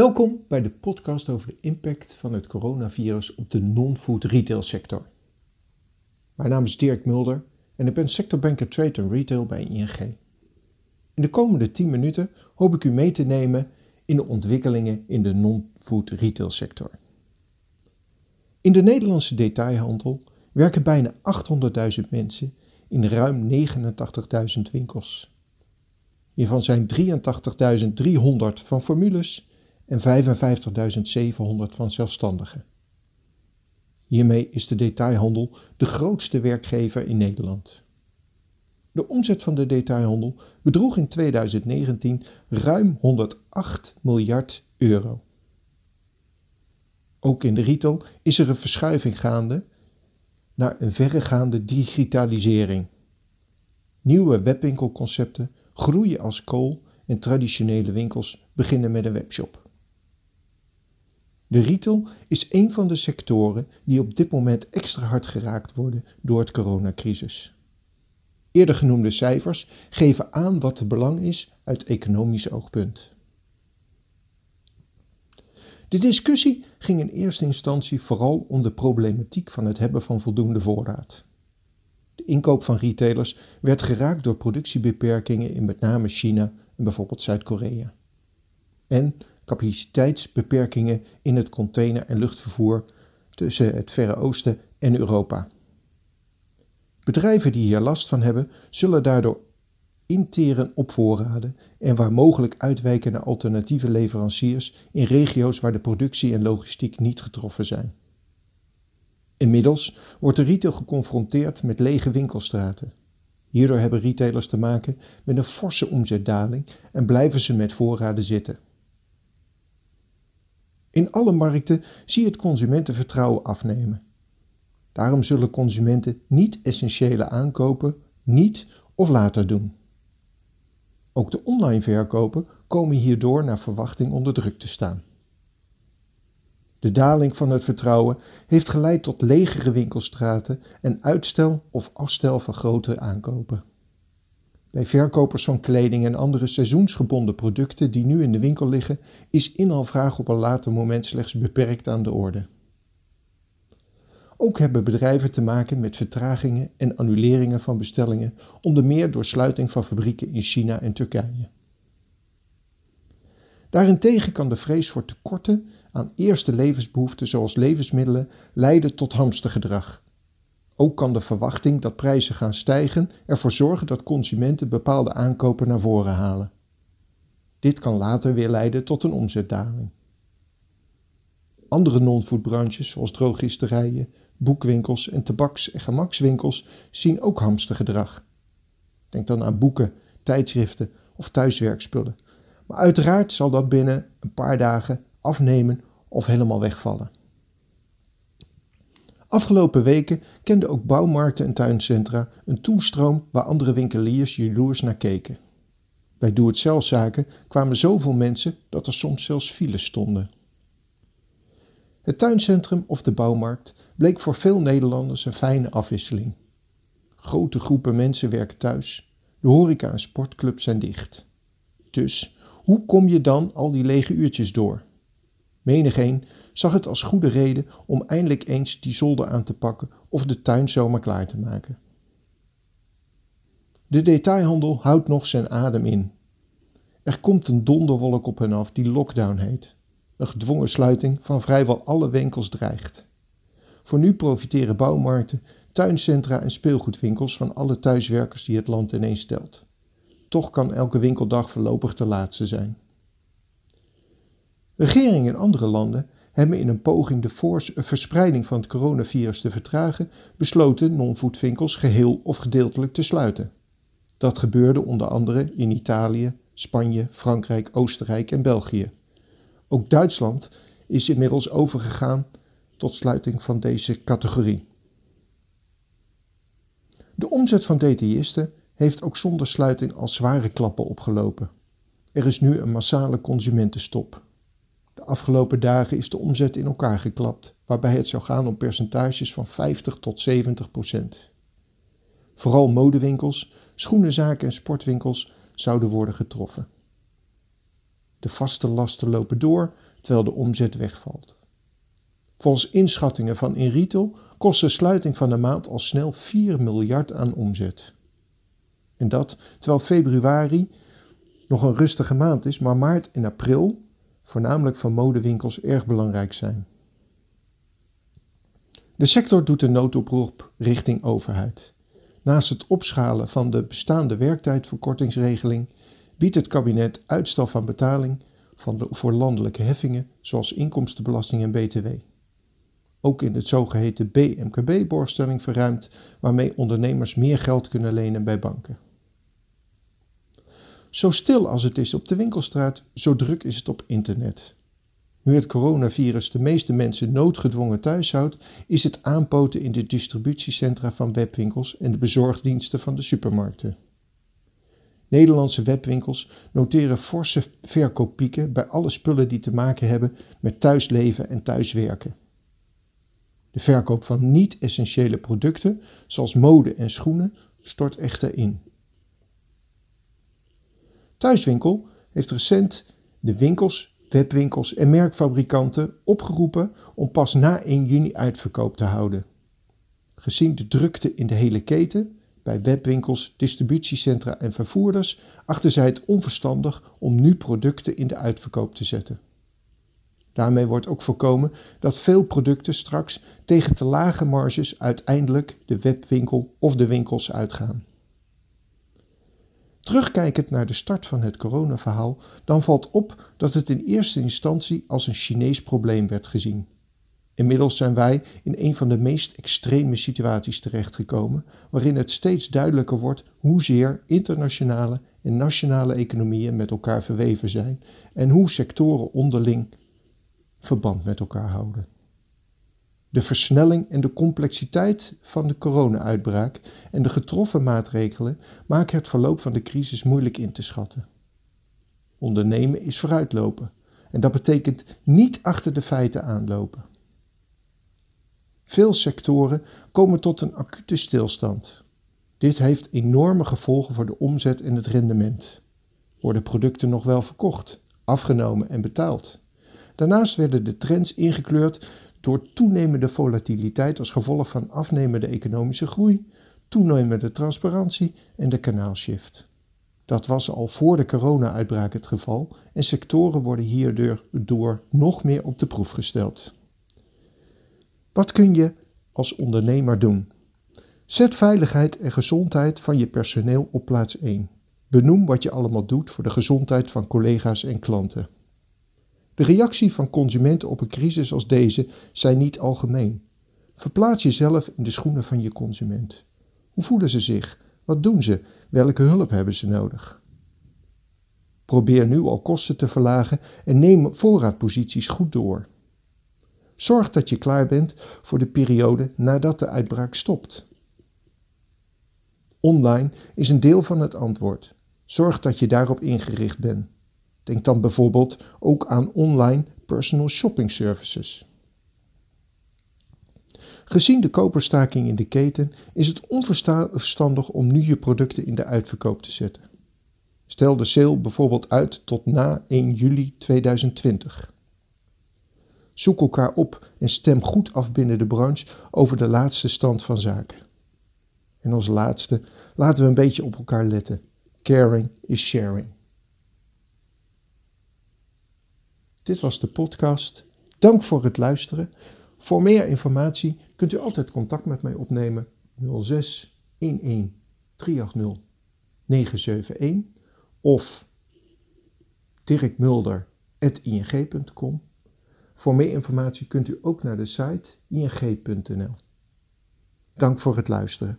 Welkom bij de podcast over de impact van het coronavirus op de non-food retail sector. Mijn naam is Dirk Mulder en ik ben sectorbanker Trade and Retail bij ING. In de komende 10 minuten hoop ik u mee te nemen in de ontwikkelingen in de non-food retail sector. In de Nederlandse detailhandel werken bijna 800.000 mensen in ruim 89.000 winkels. Hiervan zijn 83.300 van formules en 55.700 van zelfstandigen. Hiermee is de detailhandel de grootste werkgever in Nederland. De omzet van de detailhandel bedroeg in 2019 ruim 108 miljard euro. Ook in de retail is er een verschuiving gaande naar een verregaande digitalisering. Nieuwe webwinkelconcepten groeien als kool en traditionele winkels beginnen met een webshop. De retail is een van de sectoren die op dit moment extra hard geraakt worden door het coronacrisis. Eerder genoemde cijfers geven aan wat het belang is uit economisch oogpunt. De discussie ging in eerste instantie vooral om de problematiek van het hebben van voldoende voorraad. De inkoop van retailers werd geraakt door productiebeperkingen in met name China en bijvoorbeeld Zuid-Korea. En capaciteitsbeperkingen in het container- en luchtvervoer tussen het Verre Oosten en Europa. Bedrijven die hier last van hebben, zullen daardoor interen op voorraden en waar mogelijk uitwijken naar alternatieve leveranciers in regio's waar de productie en logistiek niet getroffen zijn. Inmiddels wordt de retail geconfronteerd met lege winkelstraten. Hierdoor hebben retailers te maken met een forse omzetdaling en blijven ze met voorraden zitten. In alle markten zie je het consumentenvertrouwen afnemen. Daarom zullen consumenten niet-essentiële aankopen niet of later doen. Ook de online verkopen komen hierdoor naar verwachting onder druk te staan. De daling van het vertrouwen heeft geleid tot legere winkelstraten en uitstel of afstel van grote aankopen. Bij verkopers van kleding en andere seizoensgebonden producten die nu in de winkel liggen, is inhaalvraag op een later moment slechts beperkt aan de orde. Ook hebben bedrijven te maken met vertragingen en annuleringen van bestellingen, onder meer door sluiting van fabrieken in China en Turkije. Daarentegen kan de vrees voor tekorten aan eerste levensbehoeften zoals levensmiddelen leiden tot hamstergedrag. Ook kan de verwachting dat prijzen gaan stijgen ervoor zorgen dat consumenten bepaalde aankopen naar voren halen. Dit kan later weer leiden tot een omzetdaling. Andere non-foodbranches zoals drogisterijen, boekwinkels en tabaks- en gemakswinkels zien ook hamstergedrag. Denk dan aan boeken, tijdschriften of thuiswerkspullen. Maar uiteraard zal dat binnen een paar dagen afnemen of helemaal wegvallen. Afgelopen weken kenden ook bouwmarkten en tuincentra een toestroom waar andere winkeliers jaloers naar keken. Bij doe-het-zelfzaken kwamen zoveel mensen dat er soms zelfs files stonden. Het tuincentrum of de bouwmarkt bleek voor veel Nederlanders een fijne afwisseling. Grote groepen mensen werken thuis, de horeca en sportclubs zijn dicht. Dus hoe kom je dan al die lege uurtjes door? Menigeen zag het als goede reden om eindelijk eens die zolder aan te pakken of de tuin zomaar klaar te maken. De detailhandel houdt nog zijn adem in. Er komt een donderwolk op hen af die lockdown heet. Een gedwongen sluiting van vrijwel alle winkels dreigt. Voor nu profiteren bouwmarkten, tuincentra en speelgoedwinkels van alle thuiswerkers die het land ineens stelt. Toch kan elke winkeldag voorlopig de laatste zijn. Regeringen in andere landen hebben in een poging de verspreiding van het coronavirus te vertragen besloten non-foodwinkels geheel of gedeeltelijk te sluiten. Dat gebeurde onder andere in Italië, Spanje, Frankrijk, Oostenrijk en België. Ook Duitsland is inmiddels overgegaan tot sluiting van deze categorie. De omzet van detailisten heeft ook zonder sluiting al zware klappen opgelopen. Er is nu een massale consumentenstop. Afgelopen dagen is de omzet in elkaar geklapt, waarbij het zou gaan om percentages van 50 tot 70 procent. Vooral modewinkels, schoenenzaken en sportwinkels zouden worden getroffen. De vaste lasten lopen door, terwijl de omzet wegvalt. Volgens inschattingen van InRetail kost de sluiting van de maand al snel 4 miljard aan omzet. En dat terwijl februari nog een rustige maand is, maar maart en april, voornamelijk van modewinkels, erg belangrijk zijn. De sector doet een noodoproep richting overheid. Naast het opschalen van de bestaande werktijdverkortingsregeling biedt het kabinet uitstel van betaling van de, voor landelijke heffingen zoals inkomstenbelasting en btw. Ook in het zogeheten BMKB-borgstelling verruimd, waarmee ondernemers meer geld kunnen lenen bij banken. Zo stil als het is op de winkelstraat, zo druk is het op internet. Nu het coronavirus de meeste mensen noodgedwongen thuis houdt, is het aanpoten in de distributiecentra van webwinkels en de bezorgdiensten van de supermarkten. Nederlandse webwinkels noteren forse verkooppieken bij alle spullen die te maken hebben met thuisleven en thuiswerken. De verkoop van niet-essentiële producten, zoals mode en schoenen, stort echter in. Thuiswinkel heeft recent de winkels, webwinkels en merkfabrikanten opgeroepen om pas na 1 juni uitverkoop te houden. Gezien de drukte in de hele keten, bij webwinkels, distributiecentra en vervoerders, achten zij het onverstandig om nu producten in de uitverkoop te zetten. Daarmee wordt ook voorkomen dat veel producten straks tegen te lage marges uiteindelijk de webwinkel of de winkels uitgaan. Terugkijkend naar de start van het coronaverhaal, dan valt op dat het in eerste instantie als een Chinees probleem werd gezien. Inmiddels zijn wij in een van de meest extreme situaties terechtgekomen, waarin het steeds duidelijker wordt hoezeer internationale en nationale economieën met elkaar verweven zijn en hoe sectoren onderling verband met elkaar houden. De versnelling en de complexiteit van de corona-uitbraak en de getroffen maatregelen maken het verloop van de crisis moeilijk in te schatten. Ondernemen is vooruitlopen en dat betekent niet achter de feiten aanlopen. Veel sectoren komen tot een acute stilstand. Dit heeft enorme gevolgen voor de omzet en het rendement. Worden producten nog wel verkocht, afgenomen en betaald? Daarnaast werden de trends ingekleurd door toenemende volatiliteit als gevolg van afnemende economische groei, toenemende transparantie en de kanaalshift. Dat was al voor de corona-uitbraak het geval en sectoren worden hierdoor nog meer op de proef gesteld. Wat kun je als ondernemer doen? Zet veiligheid en gezondheid van je personeel op plaats 1. Benoem wat je allemaal doet voor de gezondheid van collega's en klanten. De reactie van consumenten op een crisis als deze zijn niet algemeen. Verplaats jezelf in de schoenen van je consument. Hoe voelen ze zich? Wat doen ze? Welke hulp hebben ze nodig? Probeer nu al kosten te verlagen en neem voorraadposities goed door. Zorg dat je klaar bent voor de periode nadat de uitbraak stopt. Online is een deel van het antwoord. Zorg dat je daarop ingericht bent. Denk dan bijvoorbeeld ook aan online personal shopping services. Gezien de koperstaking in de keten is het onverstandig om nu je producten in de uitverkoop te zetten. Stel de sale bijvoorbeeld uit tot na 1 juli 2020. Zoek elkaar op en stem goed af binnen de branche over de laatste stand van zaken. En als laatste, laten we een beetje op elkaar letten. Caring is sharing. Dit was de podcast. Dank voor het luisteren. Voor meer informatie kunt u altijd contact met mij opnemen 06 11 380 971 of dirkmulder.ing.com. Voor meer informatie kunt u ook naar de site ing.nl. Dank voor het luisteren.